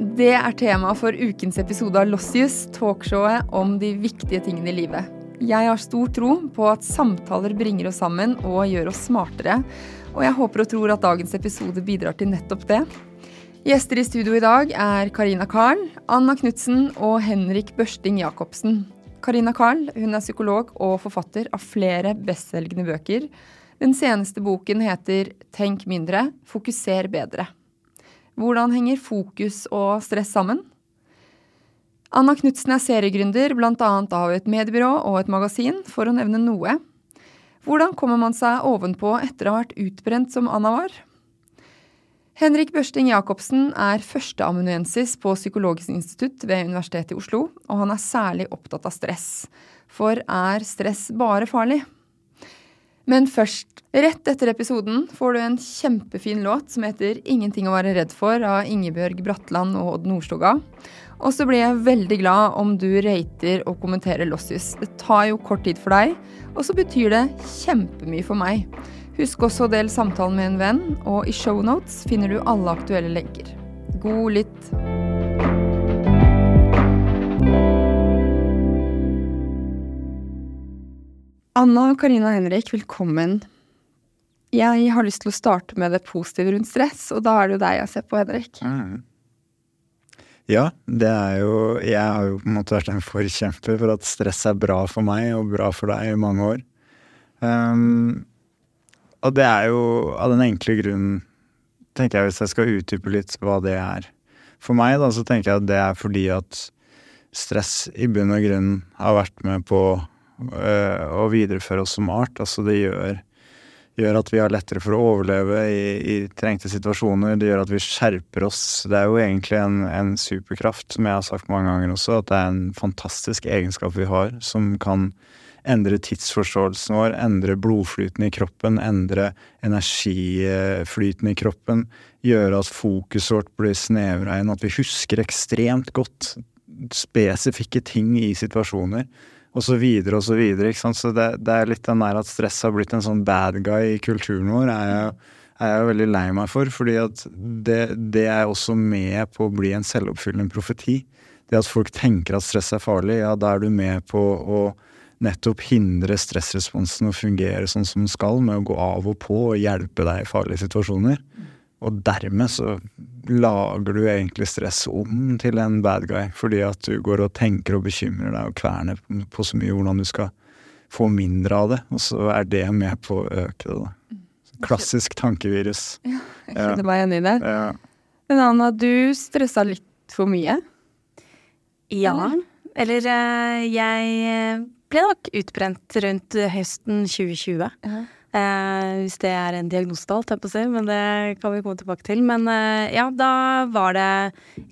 Det er tema for ukens episode av Lossius, talkshowet om de viktige tingene i livet. Jeg har stor tro på at samtaler bringer oss sammen og gjør oss smartere. Og jeg håper og tror at dagens episode bidrar til nettopp det. Gjester i studio i dag er Karina Karl, Anna Knutsen og Henrik Børsting Jacobsen. Karina Karl hun er psykolog og forfatter av flere bestselgende bøker. Den seneste boken heter Tenk mindre, fokuser bedre. Hvordan henger fokus og stress sammen? Anna Knutsen er seriegründer bl.a. av et mediebyrå og et magasin, for å nevne noe. Hvordan kommer man seg ovenpå etter å ha vært utbrent som Anna var? Henrik Børsting Jacobsen er førsteamanuensis på Psykologisk institutt ved Universitetet i Oslo, og han er særlig opptatt av stress. For er stress bare farlig? Men først, rett etter episoden får du en kjempefin låt som heter 'Ingenting å være redd for' av Ingebjørg Bratland og Odd Nordstoga. Og så blir jeg veldig glad om du rater og kommenterer Lossius. Det tar jo kort tid for deg, og så betyr det kjempemye for meg. Husk også å dele samtalen med en venn, og i shownotes finner du alle aktuelle lenker. God lytt. Anna, Karina og Henrik, velkommen. Jeg har lyst til å starte med det positive rundt stress, og da er det jo deg jeg ser på, Henrik. Mm. Ja, det er jo Jeg har jo på en måte vært en forkjemper for at stress er bra for meg og bra for deg i mange år. Um, og det er jo av den enkle grunnen, tenker jeg, hvis jeg skal utdype litt hva det er. For meg, da, så tenker jeg at det er fordi at stress i bunn og grunn har vært med på øh, å videreføre oss som art. Altså det gjør, gjør at vi har lettere for å overleve i, i, trengte situasjoner. Det gjør at vi skjerper oss. Det er jo egentlig en, en, superkraft, som jeg har sagt mange ganger også, at det er en fantastisk egenskap vi har som kan endre tidsforståelsen vår, endre blodflyten i kroppen, endre energiflyten i kroppen. Gjøre at fokuset vårt blir snevra inn, at vi husker ekstremt godt spesifikke ting i situasjoner og så videre og så videre. ikke sant? Så det, det er litt den der at stress har blitt en sånn bad guy i kulturen vår, er jeg, er jeg veldig lei meg for. fordi at det, det, er også med på å bli en selvoppfyllende profeti. Det at folk tenker at stress er farlig, ja, da er du med på å nettopp hindre stressresponsen å fungere sånn som den skal, med å gå av og på og hjelpe deg i farlige situasjoner. Og dermed så lager du egentlig stress om til en bad guy, fordi at du går og tenker og bekymrer deg og kverner på så mye hvordan du skal få mindre av det, og så er det med på å øke det. da. Klassisk tankevirus. Ja, jeg kjenner meg igjen i det. Ja. Men Anna, du stressa litt for mye? Ja. Eller eh, jeg ble nok utbrent rundt høsten 2020. Ja. Eh, hvis det er en diagnose, holdt jeg på å si, men det kan vi komme tilbake til. Men eh, ja, da var det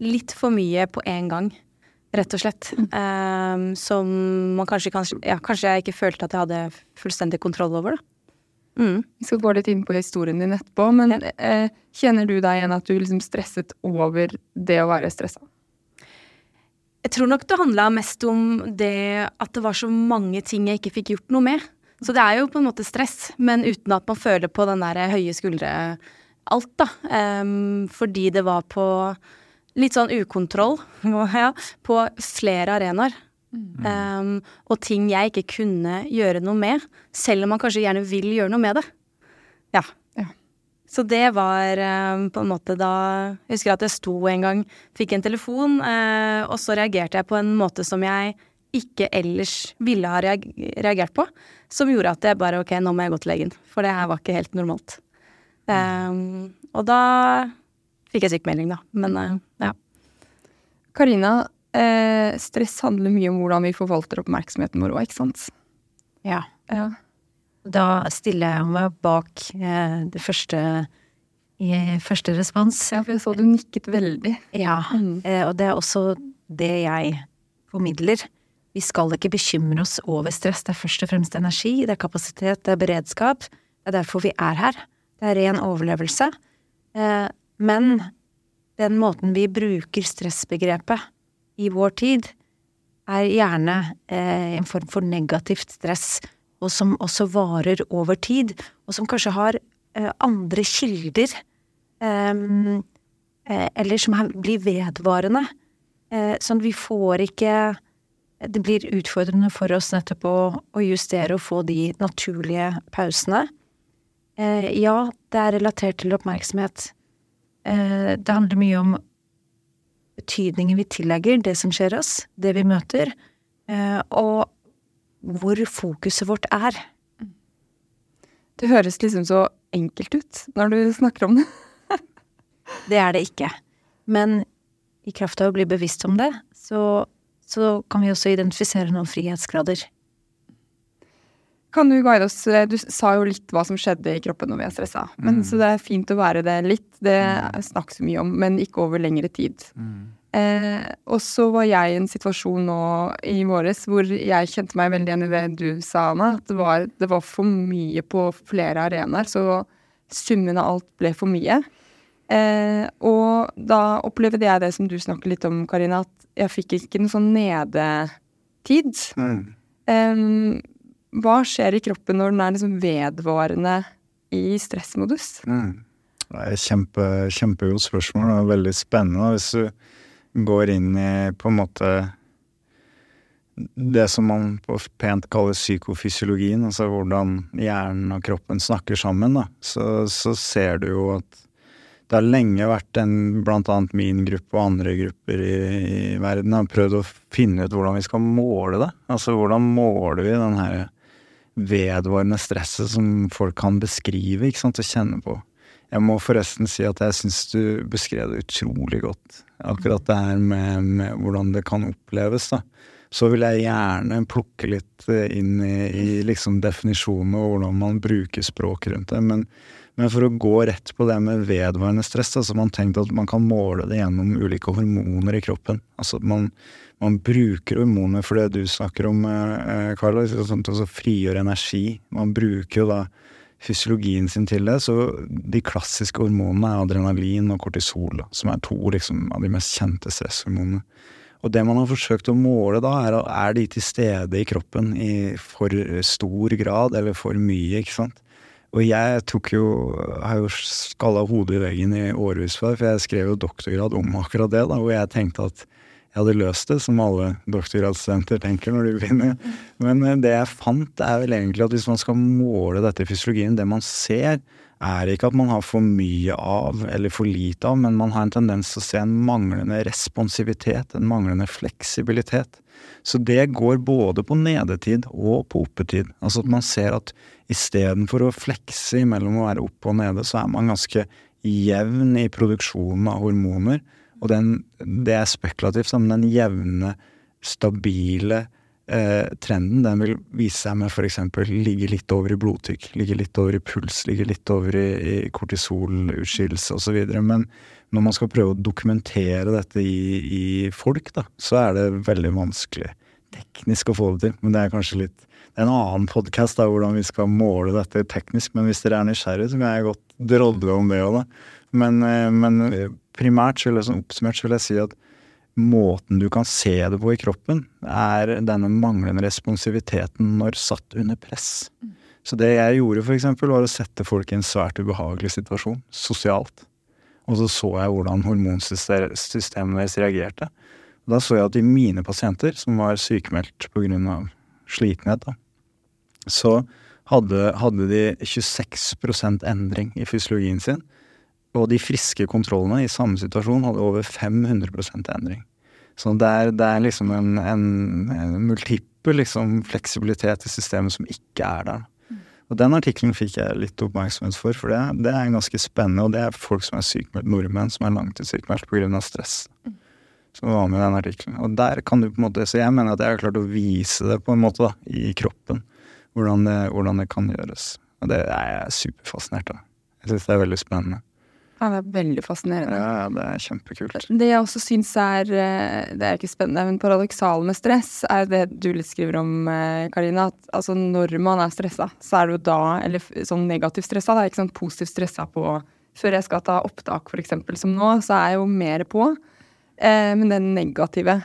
litt for mye på en gang, rett og slett. Mm. Eh, som man kanskje, kanskje, ja, kanskje jeg ikke følte at jeg hadde fullstendig kontroll over, da. Mm. Vi skal gå litt inn på historien din etterpå, men. Eh, kjenner du deg igjen at du liksom stresset over det å være stressa? Jeg tror nok det handla mest om det at det var så mange ting jeg ikke fikk gjort noe med. Så det er jo på en måte stress, men uten at man føler på den der høye skuldre alt, da. Um, fordi det var på litt sånn ukontroll ja, på flere arenaer. Mm. Um, og ting jeg ikke kunne gjøre noe med, selv om man kanskje gjerne vil gjøre noe med det. Ja. ja. Så det var um, på en måte da Jeg husker at jeg sto en gang, fikk en telefon, uh, og så reagerte jeg på en måte som jeg ikke ellers ville ha reagert på, som gjorde at jeg bare ok, nå må jeg gå til legen, for det her var ikke helt normalt. Um, og da fikk jeg sykemelding, da. Men uh, ja. Karina, eh, stress handler mye om hvordan vi forvalter oppmerksomheten vår òg, ikke sant? Ja. ja. Da stiller jeg meg bak eh, det første i første respons. Ja, for jeg så du nikket veldig. Ja, mm. eh, og det er også det jeg formidler. Vi skal ikke bekymre oss over stress, det er først og fremst energi, det er kapasitet, det er beredskap. Det er derfor vi er her. Det er ren overlevelse. Eh, men den måten vi bruker stressbegrepet i vår tid, er gjerne eh, en form for negativt stress, og som også varer over tid, og som kanskje har eh, andre kilder eller som blir vedvarende. Sånn at vi får ikke Det blir utfordrende for oss nettopp å, å justere og få de naturlige pausene. Eh, ja, det er relatert til oppmerksomhet. Eh, det handler mye om betydningen vi tillegger det som skjer oss, det vi møter, eh, og hvor fokuset vårt er. Det høres liksom så enkelt ut når du snakker om det. Det er det ikke. Men i kraft av å bli bevisst om det, så, så kan vi også identifisere noen frihetsgrader. Kan du guide oss Du sa jo litt hva som skjedde i kroppen når vi er stressa. Men, Mm. Så det er fint å være det litt. Det snakkes mye om, men ikke over lengre tid. Eh, og så var jeg i en situasjon nå i våres hvor jeg kjente meg veldig igjen i det du sa, Anna. At det var, det var for mye på flere arenaer. Så summen av alt ble for mye. Eh, og da opplevde jeg det som du snakker litt om, Karina, at jeg fikk ikke noe sånn nedetid. Mm. Um, hva skjer i kroppen når den er liksom vedvarende i stressmodus? Mm. Det er kjempe, kjempegodt spørsmål og veldig spennende. Hvis du går inn i på en måte det som man på pent kaller psykofysiologien, altså hvordan hjernen og kroppen snakker sammen, da, så, så ser du jo at det har lenge vært en, blant annet min gruppe og andre grupper i, i verden, har prøvd å finne ut hvordan vi skal måle det. Altså hvordan måler vi den her vedvarende stresset som folk kan beskrive, ikke sant, og kjenne på. Jeg må forresten si at jeg syns du beskrev det utrolig godt. Akkurat det her med, med hvordan det kan oppleves, da. Så vil jeg gjerne plukke litt eh, inn i, i liksom definisjonene og hvordan man bruker språk rundt det. Men, men for å gå rett på det med vedvarende stress, så har man tenkt at man kan måle det gjennom ulike hormoner i kroppen. Altså man, man bruker hormoner for det du snakker om, eh, Carla, sånn til å frigjøre energi. Man bruker jo da fysiologien sin til det. Så de klassiske hormonene er adrenalin og kortisol, som er to liksom, av de mest kjente stresshormonene. Og det man har forsøkt å måle da, er er de til stede i kroppen i for stor grad eller for mye, ikke sant. Og jeg tok jo, har jo skalla hodet i veggen i årevis før, for jeg skrev jo doktorgrad om akkurat det, da, hvor jeg tenkte at jeg hadde løst det, som alle doktorgradsstudenter tenker når de begynner. Men eh, det jeg fant, er vel egentlig at hvis man skal måle dette i fysiologien, det man ser, er ikke at man har for mye av eller for lite av, men man har en tendens til å se en manglende responsivitet, en manglende fleksibilitet. Så det går både på nedetid og på oppetid. Altså at man ser at istedenfor å flekse mellom å være oppe og nede, så er man ganske jevn i produksjonen av hormoner. Og den, det er spekulativt, men den jevne, stabile trenden den vil vise seg med f.eks. ligge litt over i blodtrykk, ligge litt over i puls, ligge litt over i, i kortisolutskillelse osv. Men når man skal prøve å dokumentere dette i, i folk, da, så er det veldig vanskelig teknisk å få det til. Men det er kanskje litt det er en annen podkast hvordan vi skal måle dette teknisk, men hvis dere er nysgjerrig, så kan jeg godt drodle om det òg, da. Men, eh, men primært, så vil jeg, sånn oppsummert, så vil jeg si at måten du kan se det på i kroppen, er denne manglende responsiviteten når satt under press. Så det jeg gjorde, for eksempel, var å sette folk i en svært ubehagelig situasjon, sosialt. Og så så jeg hvordan hormonsystemet deres reagerte. Da så jeg at i mine pasienter, som var sykemeldt pga. slitenhet, da, så hadde, hadde de 26% endring i fysiologien sin. Og de friske kontrollene i samme situasjon hadde over 500% endring. Så det er, det er liksom en, en, en multiple liksom, fleksibilitet i systemet som ikke er der. Og den artikkelen fikk jeg litt oppmerksomhet for, for det, det er ganske spennende. Og det er folk som er sykmeldt, nordmenn som er langtidssykmeldt pga. stress. Som var med i den artikkelen. Og der kan du på en måte, Så jeg mener at jeg har klart å vise det på en måte da, i kroppen. Hvordan det, hvordan det kan gjøres. Og det er jeg superfascinert av. Jeg syns det er veldig spennende. Ja, det er veldig fascinerende. Ja, ja, det er kjempekult. Det jeg også syns er eh, Det er ikke spennende, men paradoksale med stress, er det du litt skriver om, eh, Karina. At altså når man er stressa, så er det jo da Eller sånn negativt stressa, da, ikke sånn positivt stressa på Før jeg skal ta opptak, eksempel, som nå, så er jeg jo mer på. Eh, men det negative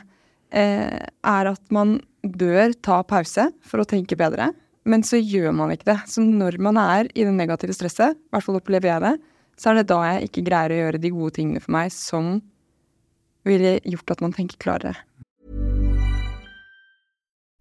eh, er at man bør ta pause for å tenke bedre. Men så gjør man ikke det. Så når man er i det negative stresset, i hvert fall opplever jeg det, så er det da jeg ikke greier å gjøre de gode tingene for meg som ville gjort at man tenker klarere.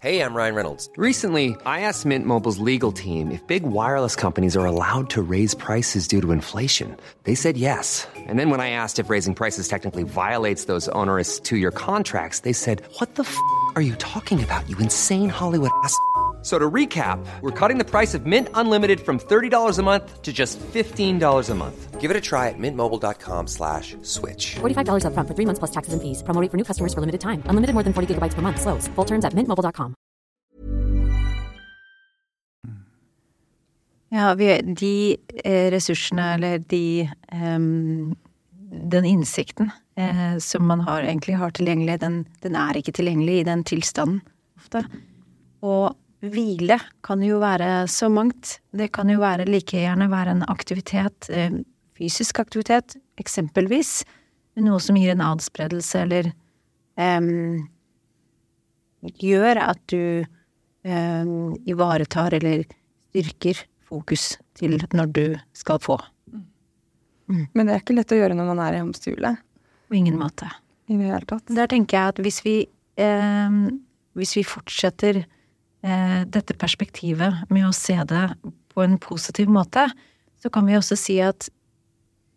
Hey, I'm Ryan Reynolds. Recently, I asked Mint Mobile's legal team if big wireless companies are allowed to raise prices due to inflation. They said yes. And then when I asked if raising prices technically violates those onerous two year contracts, they said, What the f are you talking about, you insane Hollywood ass? So to recap, we're cutting the price of Mint Unlimited from $30 a month to just $15 a month. Give it a try at mintmobile.com slash switch. $45 upfront for three months plus taxes and fees. Promo for new customers for limited time. Unlimited more than 40 gigabytes per month. Slows. Full terms at mintmobile.com. Ja, vi, de eh, ressursene, eller de em, Den innsikten eh, som man har, egentlig har tilgjengelig, den, den er ikke tilgjengelig i den tilstanden ofte. Og hvile kan jo være så mangt. Det kan jo være like gjerne være en aktivitet, eh, fysisk aktivitet, eksempelvis. Noe som gir en adspredelse, eller um, gjør at du um, ivaretar eller styrker fokus til når du skal få. Men det er ikke lett å gjøre når man er i hamsterhjulet. På ingen måte. I det hele tatt. Der tenker jeg at hvis vi, um, hvis vi fortsetter dette perspektivet med å se det på en positiv måte, så kan vi også si at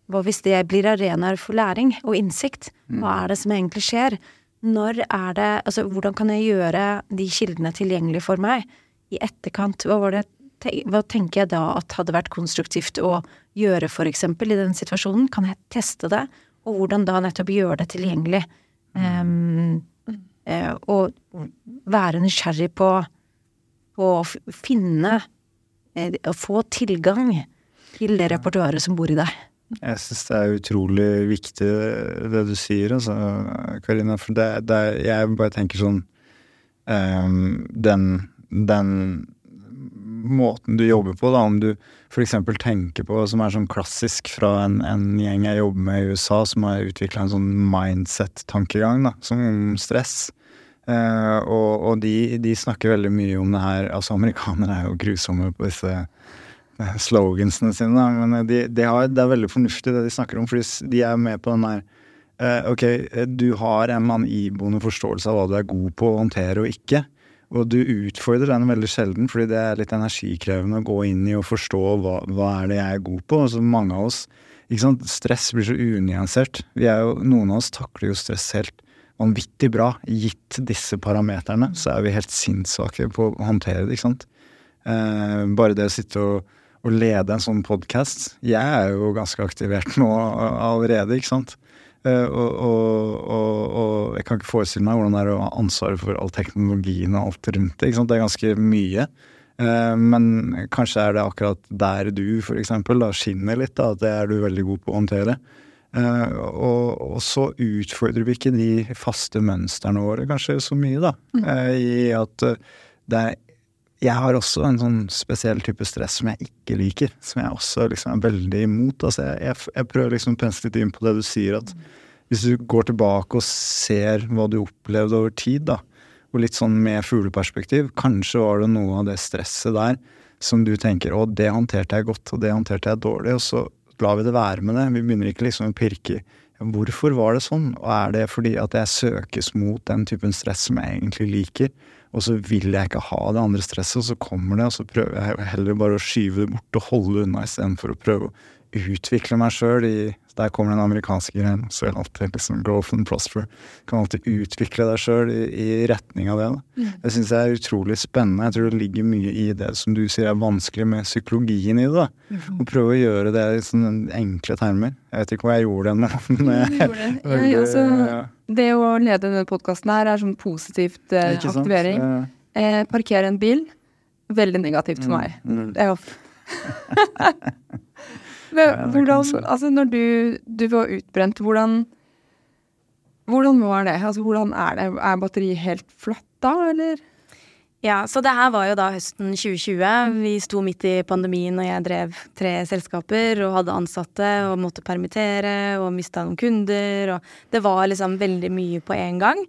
hva hvis det blir arenaer for læring og innsikt? Hva er det som egentlig skjer? Når er det Altså, hvordan kan jeg gjøre de kildene tilgjengelige for meg i etterkant? Hva var det hva tenker jeg da at hadde vært konstruktivt å gjøre, for eksempel, i den situasjonen? Kan jeg teste det? Og hvordan da nettopp gjøre det tilgjengelig? Eh, og være nysgjerrig på, på å finne eh, Å få tilgang til det repertoaret som bor i deg. Jeg syns det er utrolig viktig det du sier, altså, Karina. For det, det jeg bare tenker sånn um, den, den måten du jobber på, da, om du f.eks. tenker på, som er sånn klassisk fra en, en gjeng jeg jobber med i USA, som har utvikla en sånn mindset-tankegang, da, som om stress. Eh, og og de, de snakker veldig mye om det her Altså, amerikanere er jo grusomme på disse eh, slogansene sine, da, men de, de har, det er veldig fornuftig det de snakker om, fordi de er med på den der uh, Ok, eh, du har en mann iboende forståelse av hva du er god på å håndtere og ikke. Og du utfordrer den veldig sjelden, fordi det er litt energikrevende å gå inn i og forstå hva, hva er det jeg er god på. Altså mange av oss ikke sant? Stress blir så unyansert. Er jo, noen av oss takler jo stress helt vanvittig bra. Gitt disse parameterne, så er vi helt sinnssvake på å håndtere det, ikke sant. Eh, bare det å sitte og, og lede en sånn podkast Jeg er jo ganske aktivert nå allerede, ikke sant. Eh, og, og, og jeg kan ikke forestille meg hvordan det er å ha ansvaret for all teknologien og alt rundt det. ikke sant? Det er ganske mye. Eh, men kanskje er det akkurat der du for eksempel da skinner litt, da, at det er du veldig god på å håndtere. Eh, og, og så utfordrer vi ikke de faste mønstrene våre kanskje så mye, da. eh, I at eh, det er jeg har også en sånn spesiell type stress som jeg ikke liker. Som jeg også liksom er veldig imot. Altså jeg, jeg, jeg prøver liksom å pense litt inn på det du sier, at hvis du går tilbake og ser hva du opplevde over tid, da, og litt sånn med fugleperspektiv, kanskje var det noe av det stresset der som du tenker å, det håndterte jeg godt, og det håndterte jeg dårlig, og så lar vi det være med det. Vi begynner ikke liksom å pirke. I hvorfor var det sånn, og er det fordi at jeg søkes mot den typen stress som jeg egentlig liker, og så vil jeg ikke ha det andre stresset, og så kommer det, og så prøver jeg heller bare å skyve det bort og holde unna istedenfor å prøve å utvikle meg sjøl i Der kommer den amerikanske greien. Så er det alltid liksom growth and prosper. Kan alltid utvikle deg sjøl i, i retning av det. Da. Det syns jeg er utrolig spennende. Jeg tror det ligger mye i det som du sier er vanskelig med psykologien i det. da. Å prøve å gjøre det i sånne enkle termer. Jeg vet ikke hva jeg gjorde den med. jeg- Jeg, altså, ja. det å lede denne podkasten her er sånn positivt eh, aktivering. Ja. Eh, parkere en bil, veldig negativt for meg. mm. Det er jo Men hvordan, altså når du, du var utbrent, hvordan Hvordan var det? Altså hvordan er det? Er batteriet helt flatt da, eller? Ja, så det her var jo da høsten 2020. Vi sto midt i pandemien, og jeg drev tre selskaper og hadde ansatte og måtte permittere og mista noen kunder, og det var liksom veldig mye på en gang.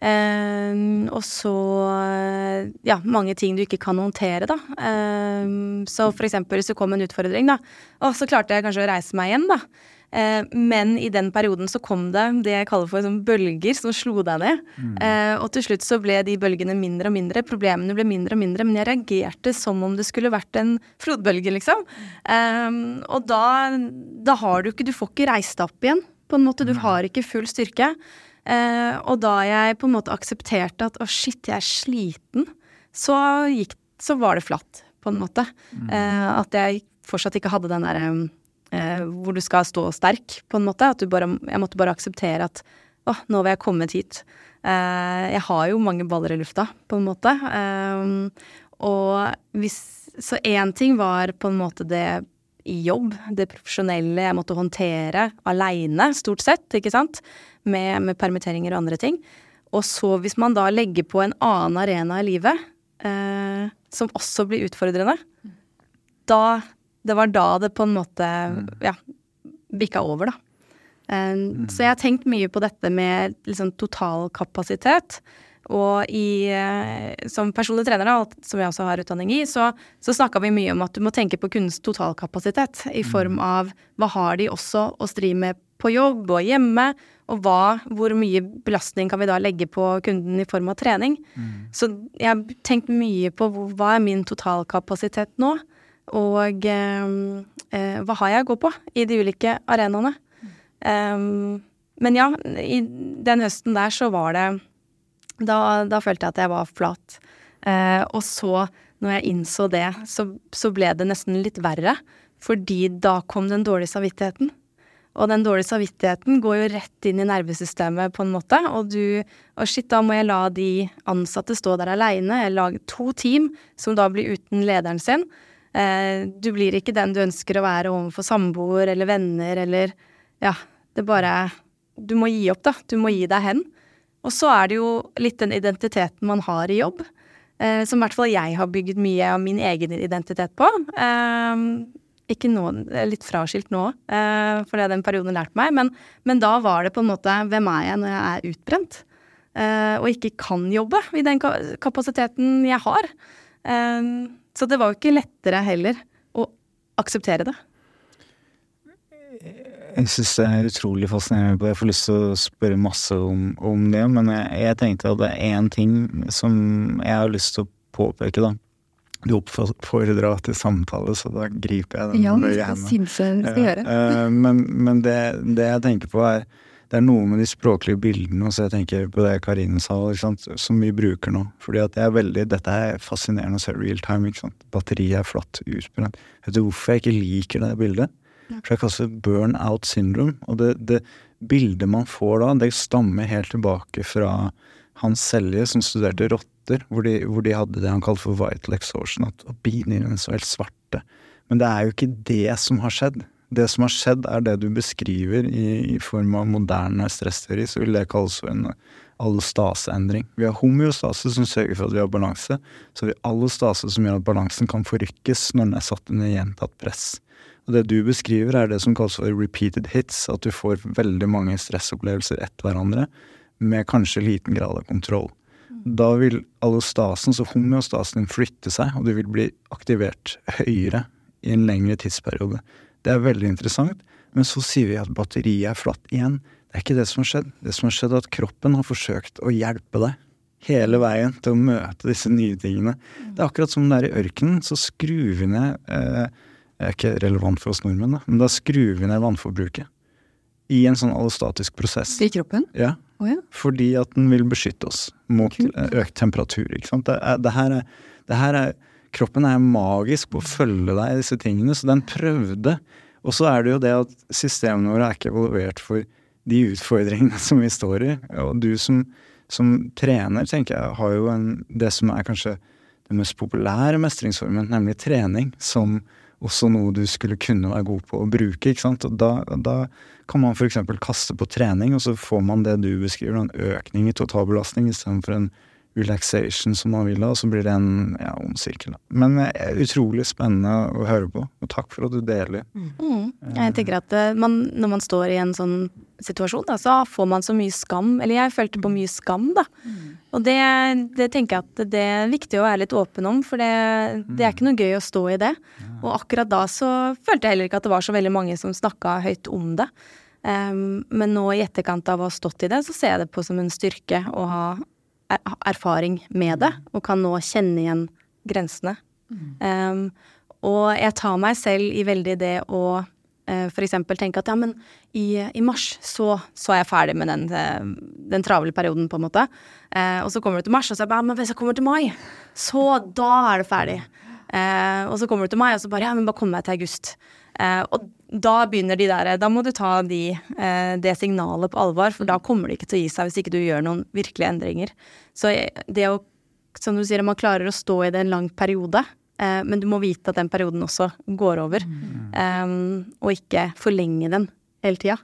Eh, og så eh, ja, mange ting du ikke kan håndtere, da. Eh, så for eksempel det kom en utfordring, da, og så klarte jeg kanskje å reise meg igjen, da. Eh, men i den perioden så kom det det jeg kaller for sånn bølger som slo deg ned. Mm. Eh, og til slutt så ble de bølgene mindre og mindre, problemene ble mindre og mindre, men jeg reagerte som om det skulle vært en flodbølge, liksom. Eh, og da, da har du ikke Du får ikke reist deg opp igjen, på en måte. Du har ikke full styrke. Eh, og da jeg på en måte aksepterte at å, shit, jeg er sliten, så, gikk, så var det flatt, på en måte. Mm. Eh, at jeg fortsatt ikke hadde den derre eh, hvor du skal stå sterk, på en måte. At du bare Jeg måtte bare akseptere at å, nå vil jeg kommet hit. Eh, jeg har jo mange baller i lufta, på en måte. Eh, og hvis Så én ting var på en måte det i jobb, det profesjonelle jeg måtte håndtere aleine, stort sett, ikke sant, med, med, permitteringer og andre ting. Og så hvis man da legger på en annen arena i livet, eh, som også blir utfordrende, da det var da det på en måte mm. ja, bikka over, da. Eh, mm. Så jeg har tenkt mye på dette med liksom totalkapasitet. Og i, uh, som personlig trener, da, som jeg også har utdanning i, så, så snakka vi mye om at du må tenke på kundens totalkapasitet i form mm. av hva har de også å stri med på jobb og hjemme, og hva, hvor mye belastning kan vi da legge på kunden i form av trening. Mm. Så jeg har tenkt mye på hva er min totalkapasitet nå. Og um, uh, hva har jeg å gå på i de ulike arenaene? Um, men ja, i den høsten der så var det Da, da følte jeg at jeg var flat. Eh, og så, når jeg innså det, så, så, ble det nesten litt verre. Fordi da kom den dårlige samvittigheten. Og den dårlige samvittigheten går jo rett inn i nervesystemet på en måte. Og du Og shit, da må jeg la de ansatte stå der aleine. Jeg lager to team som da blir uten lederen sin. Eh, du blir ikke den du ønsker å være overfor samboer eller venner eller Ja, det bare Du må gi opp, da. Du må gi deg hen. Og så er det jo litt den identiteten man har i jobb, eh, som i hvert fall jeg har bygget mye av min egen identitet på. Eh, ikke nå, litt fraskilt nå, eh, for det har den perioden lært meg, men, men, da var det på en måte hvem er jeg når jeg er utbrent? Eh, og ikke kan jobbe i den kapasiteten jeg har. Eh, så det var jo ikke lettere heller å akseptere det. Jeg syns det er utrolig fascinerende. på det. Jeg får lyst til å spørre masse om, om det, men jeg, jeg, tenkte at det er én ting som jeg har lyst til å påpeke, da. Du oppfordra til samtale, så da griper jeg den. Ja, det syns jeg du skal gjøre. Eh, men, men det, det, jeg tenker på, er det er noe med de språklige bildene, og så jeg tenker på det Karine sa, som vi bruker nå. Fordi at det er veldig, Dette er fascinerende å se real time. ikke sant? Batteriet er flatt utbrent. Vet du hvorfor jeg ikke liker det bildet? For jeg kaller det burn out syndrome. Og det, det bildet man får da, det stammer helt tilbake fra Hans Selje, som studerte rotter, hvor de, hvor de hadde det han kalte for vital exhaustion, at binyrene så helt svarte. Men det er jo ikke det som har skjedd. Det som har skjedd, er det du beskriver i, i form av moderne stressteori, så vil det kalles for en allostaseendring. Vi har homeostase som sørger for at vi har balanse. Så har vi allostase som gjør at balansen kan forrykkes når den er satt under gjentatt press. Og det du beskriver, er det som kalles for repeated hits. At du får veldig mange stressopplevelser etter hverandre med kanskje liten grad av kontroll. Da vil allostasen, så homeostasen din, flytte seg, og du vil bli aktivert høyere i en lengre tidsperiode. Det er veldig interessant. Men så sier vi at batteriet er flatt igjen. Det er ikke det som har skjedd. Det som har skjedd, er at kroppen har forsøkt å hjelpe deg hele veien til å møte disse nye tingene. Det er akkurat som det er i ørkenen, så skrur vi ned eh, er ikke relevant for oss nordmenn, da, men da skrur vi ned vannforbruket. I en sånn allostatisk prosess. I kroppen? Ja. Oh, ja. Fordi at den vil beskytte oss mot Kult. økt temperatur. ikke sant? Det, er, det, her er, det her er kroppen er magisk på å følge deg i disse tingene, så den prøvde. Og så er det jo det at systemene våre er ikke evaluert for de utfordringene som vi står i. Og du som, som trener, tenker jeg, har jo en, det som er kanskje den mest populære mestringsformen, nemlig trening, som også noe du skulle kunne være god på å bruke. ikke sant? Og da, da kan man f.eks. kaste på trening, og så får man det du beskriver, en økning i totalbelastning istedenfor en relaxation som man vil ha, og så blir det en ja, ond sirkel. Men eh, utrolig spennende å høre på, og takk for at du deler. Mm. Jeg tenker at eh, man, når man står i en sånn situasjon, da, så får man så mye skam. Eller jeg følte på mye skam, da. Og det, det tenker jeg at det er viktig å være litt åpen om, for det, det er ikke noe gøy å stå i det. Og akkurat da så følte jeg heller ikke at det var så veldig mange som snakka høyt om det. Um, men nå i etterkant av å ha stått i det, så ser jeg det på som en styrke å ha erfaring med det, og kan nå kjenne igjen grensene. Um, og jeg tar meg selv i veldig det å uh, f.eks. tenke at ja, men i, i mars så, så, er jeg ferdig med den, eh, den travle perioden, på en måte. Uh, og så kommer du til mars, og så er jeg bare men hvis jeg kommer til mai, så da er det ferdig. Uh, og så kommer du til mai, og så bare ja, men bare kom meg til august. og da begynner de der Da må du ta de, det signalet på alvor, for da kommer det ikke til å gi seg hvis ikke du gjør noen virkelige endringer. Så det å, som du sier, man klarer å stå i det en lang periode, Eh, men du må vite at den perioden også går over. Um, og ikke forlenge den hele tida,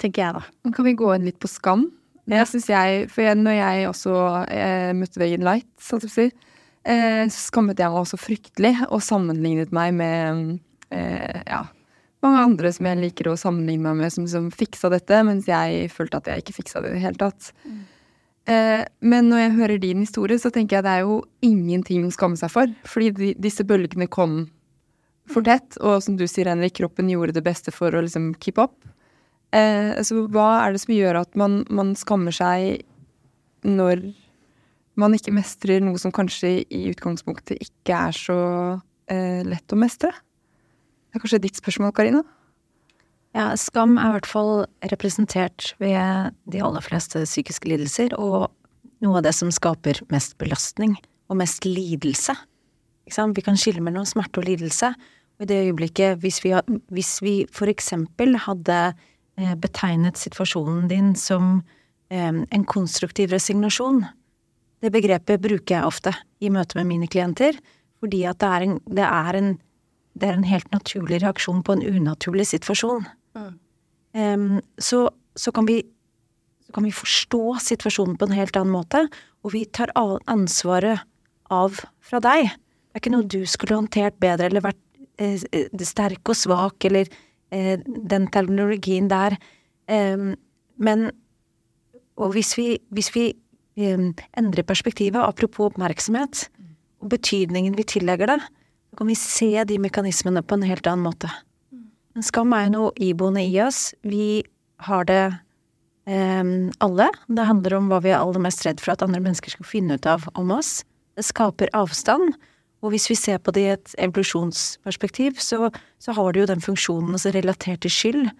tenker jeg da. Kan vi gå inn litt på skam? Det syns jeg For jeg, når jeg også eh, møtte Veggen Light, sånn å si, eh, så skammet jeg meg også fryktelig og sammenlignet meg med eh, ja, mange andre som jeg liker å sammenligne meg med, som, som fiksa dette, mens jeg følte at jeg ikke fiksa det i det hele tatt. Mm. Eh, men når jeg hører din historie, så tenker jeg det er jo ingenting å skamme seg for. Fordi de, disse bølgene kom for tett, og som du sier, Henrik, kroppen gjorde det beste for å liksom keep up. Eh, så hva er det som gjør at man, man, skammer seg når man ikke mestrer noe som kanskje i utgangspunktet ikke er så eh, lett å mestre? Det er kanskje ditt spørsmål, Karina? Ja, skam er i hvert fall representert ved de aller fleste psykiske lidelser, og noe av det som skaper mest belastning og mest lidelse. Vi kan skille mellom smerte og lidelse, og i det øyeblikket, hvis vi, hvis vi for eksempel hadde eh, betegnet situasjonen din som eh, en konstruktiv resignasjon, det begrepet bruker jeg ofte i møte med mine klienter, fordi at det er en, det er en, det er en helt naturlig reaksjon på en unaturlig situasjon. Um, så, så, kan vi, så, kan vi, forstå situasjonen på en helt annen måte, og vi tar ansvaret av fra deg. Det er ikke noe du skulle håndtert bedre eller vært eh, sterk og svak eller eh, den terminologien der. Um, men Og hvis vi, hvis vi um, endrer perspektivet, apropos oppmerksomhet, og betydningen vi tillegger det, så kan vi se de mekanismene på en helt annen måte. Men skam er jo noe iboende i oss. Vi har det eh, alle. Det handler om hva vi er aller mest redd for at andre mennesker skal finne ut av om oss. Det skaper avstand. Og hvis vi ser på det i et evolusjonsperspektiv, så, så har det jo den funksjonen altså relatert til skyld.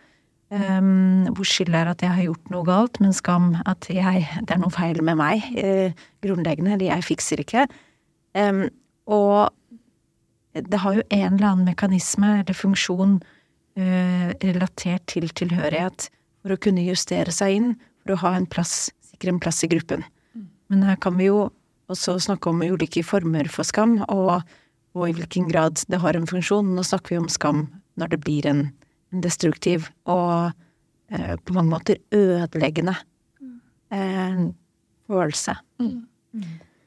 Um, hvor skyld er at jeg har gjort noe galt, men skam at jeg, det er noe feil med meg. Uh, grunnleggende, eller jeg fikser ikke. Um, og det har jo en eller annen mekanisme eller funksjon Eh, relatert til tilhørighet for å kunne justere seg inn, for å ha en plass, sikre en plass i gruppen. Men her kan vi jo også snakke om ulike former for skam, og, og i hvilken grad det har en funksjon. Nå snakker vi om skam når det blir en, en destruktiv og eh, på mange måter ødeleggende eh, følelse. Mm.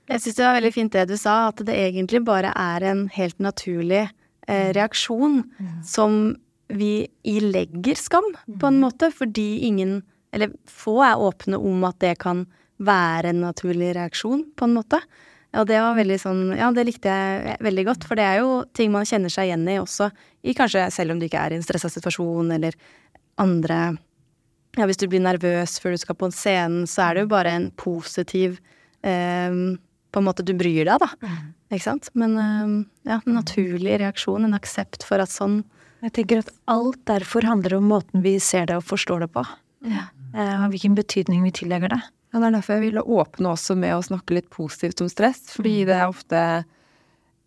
Jeg syns det var veldig fint det du sa, at det egentlig bare er en helt naturlig eh, reaksjon mm. som vi ilegger skam, på en måte, fordi ingen, eller få, er åpne om at det kan være en naturlig reaksjon, på en måte. Og det var veldig sånn Ja, det likte jeg veldig godt, for det er jo ting man kjenner seg igjen i også, i kanskje selv om du ikke er i en stressa situasjon, eller andre Ja, hvis du blir nervøs før du skal på en scene, så er det jo bare en positiv eh, På en måte du bryr deg, da. Mm. Ikke sant? Men ja, en naturlig reaksjon, en aksept for at sånn jeg tenker at alt derfor handler om måten vi ser det og forstår det på. Ja. Eh, og hvilken betydning vi tillegger det. Ja, Det er derfor jeg ville åpne også med å snakke litt positivt om stress. Fordi mm. det er ofte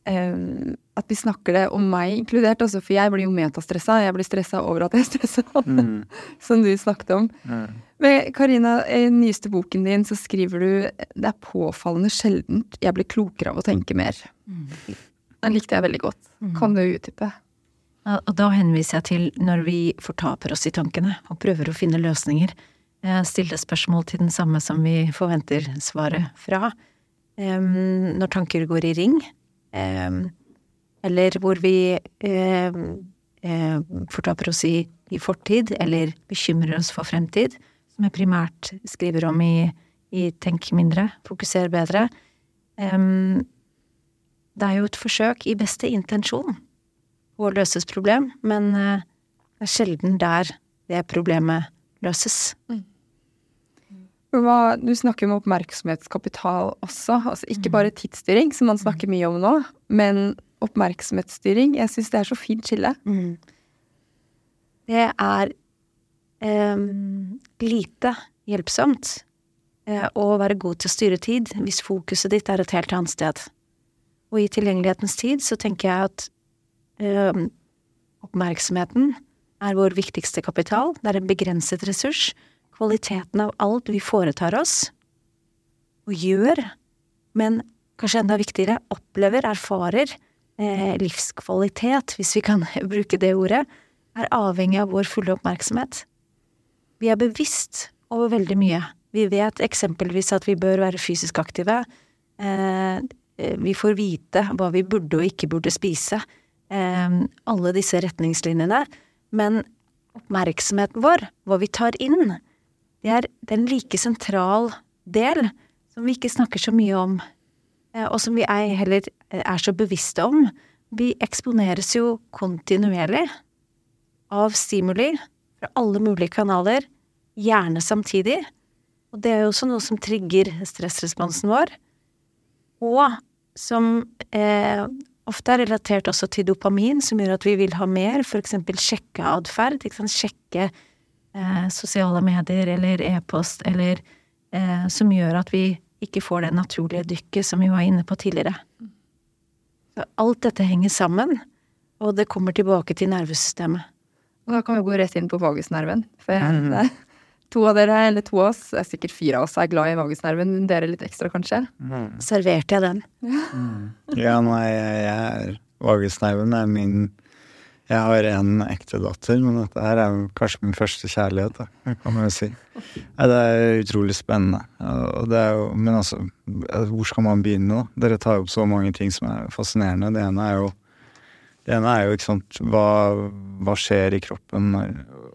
um, at vi snakker det om meg inkludert. også, for jeg blir jo metastressa. Jeg blir stressa over at jeg er stressa. Mm. som du snakket om. Mm. Men Karina, i den nyeste boken din så skriver du det er påfallende sjeldent jeg blir klokere av å tenke mer. Mm. Den likte jeg veldig godt. Mm. Kan du utdype? Og da henviser jeg til når vi fortaper oss i tankene og prøver å finne løsninger. Stille spørsmål til den samme som vi forventer svaret fra. Når tanker går i ring, eller hvor vi eh, fortaper oss i, i fortid, eller bekymrer oss for fremtid, som jeg primært skriver om i, i Tenk mindre, fokuser bedre. Det er jo et forsøk i beste intensjon på å løse et problem, men uh, det er sjelden der det problemet løses. Mm. Hva, du snakker om oppmerksomhetskapital også, altså ikke Mm. bare tidsstyring, som man snakker mye om nå, men oppmerksomhetsstyring. Jeg syns det er så fint skille. Mm. Det er eh, lite hjelpsomt eh, å være god til å styre tid hvis fokuset ditt er et helt annet sted. Og i tilgjengelighetens tid så tenker jeg at eh, oppmerksomheten er vår viktigste kapital. Det er en begrenset ressurs. Kvaliteten av alt vi foretar oss og gjør, men kanskje enda viktigere, opplever, erfarer, eh, livskvalitet, hvis vi kan bruke det ordet, er avhengig av vår fulle oppmerksomhet. Vi er bevisst over veldig mye. Vi vet eksempelvis at vi bør være fysisk aktive. Eh, vi får vite hva vi burde og ikke burde spise. Eh, alle disse retningslinjene. Men oppmerksomheten vår, hva vi tar inn, det er, det en like sentral del som vi ikke snakker så mye om, eh, og som vi ei heller er så bevisste om. Vi eksponeres jo kontinuerlig av stimuli fra alle mulige kanaler, gjerne samtidig. Og det er jo også noe som trigger stressresponsen vår, og som eh, ofte er relatert også til dopamin, som gjør at vi vil ha mer, eksempel sjekkeatferd, sjekke eh, sosiale medier eller e-post, eller eh, som gjør at vi ikke får det naturlige dykket som vi var inne på tidligere. Så alt dette henger sammen, og det kommer tilbake til nervesystemet. Og da kan vi gå rett inn på vagusnerven. For jeg, det, er to av dere, eller to av oss, det er sikkert fire av oss, er glad i vagusnerven. men Dere litt ekstra, kanskje? Serverte jeg den? Ja, nei, jeg jeg er Vagusnerven er min Jeg har en ekte datter, men dette her er kanskje min første kjærlighet, da, kan man jo si. Det er utrolig spennende. Er jo, men altså, hvor skal man begynne, da? Dere tar opp så mange ting som er fascinerende. Det ene er jo ene er jo ikke sant, hva, hva skjer i kroppen når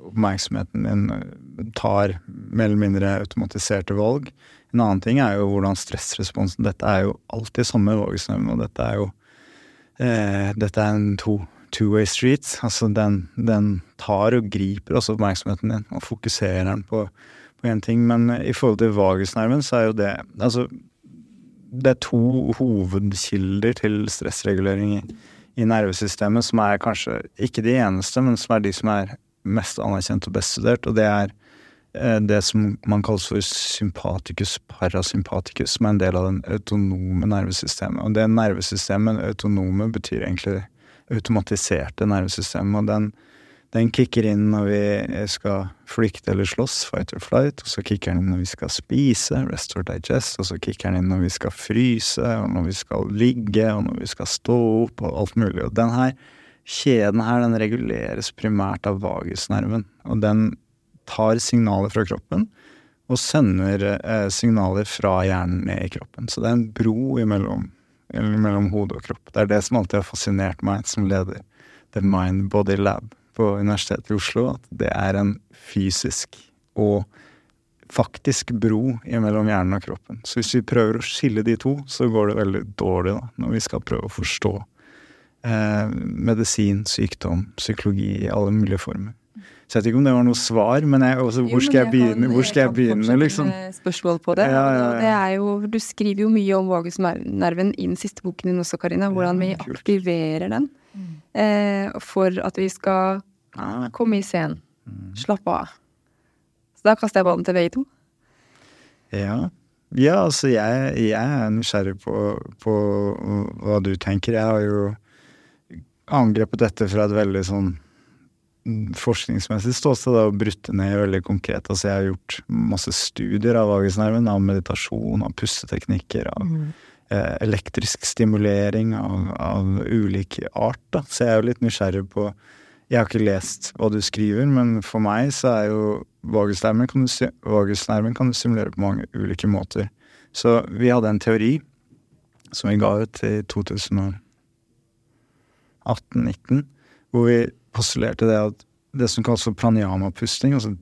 oppmerksomheten din tar mer eller mindre automatiserte valg. En annen ting er jo hvordan stressresponsen Dette er jo alltid samme vågesnøvn, og dette er jo eh, Dette er en to, two-way street. Altså den, den tar og griper også oppmerksomheten din og fokuserer den på én ting. Men i forhold til vagusnerven så er jo det Altså, det er to hovedkilder til stressregulering i i nervesystemet som er kanskje ikke de eneste, men som er de som er mest anerkjent og best studert, og det er eh, det som man kaller for sympaticus parasympaticus, som er en del av den autonome nervesystemet. Og det nervesystemet, autonome, betyr egentlig automatiserte nervesystemet, og den, den kicker inn når vi skal flykte eller slåss, fight or flight, og så kicker den inn når vi skal spise, rest or digest, og så kicker den inn når vi skal fryse, og når vi skal ligge, og når vi skal stå opp, og alt mulig. Og den her kjeden her, den reguleres primært av vagusnerven, og den tar signaler fra kroppen og sender eh, signaler fra hjernen ned i kroppen. Så det er en bro imellom, mellom hode og kropp. Det er det som alltid har fascinert meg som leder The Mind Body Lab på Universitetet i Oslo, at det er en fysisk og faktisk bro mellom hjernen og kroppen. Så hvis vi prøver å skille de to, så går det veldig dårlig da, når vi skal prøve å forstå eh, medisin, sykdom, psykologi i alle mulige former. Så jeg vet ikke om det var noe svar, men jeg, også, hvor skal jeg begynne, hvor skal jeg begynne liksom? Spørsmål på det. Ja, ja, ja. det er jo, du skriver jo mye om vagusnerven i den siste boken din også, Karina. Hvordan vi aktiverer den eh, for at vi skal Ja, komme i scenen. Mm. Slappe av. Så da kaster jeg ballen til begge to. Ja, ja altså jeg, jeg er nysgjerrig på, på hva du tenker. Jeg har jo angrepet dette fra et veldig sånn mm, forskningsmessig ståsted da, og brutt ned veldig konkret. Altså jeg har gjort masse studier av vagusnerven, av meditasjon, av pusteteknikker, av eh, elektrisk stimulering av, av ulik art. Da. Så jeg er jo litt nysgjerrig på Jeg har ikke lest hva du skriver, men for meg så er jo vagusnerven kan du, vagusnerven kan du stimulere på mange ulike måter. Så vi hadde en teori som vi ga ut i 2018-19, hvor vi postulerte det at det som kalles for pranayama-pusting, altså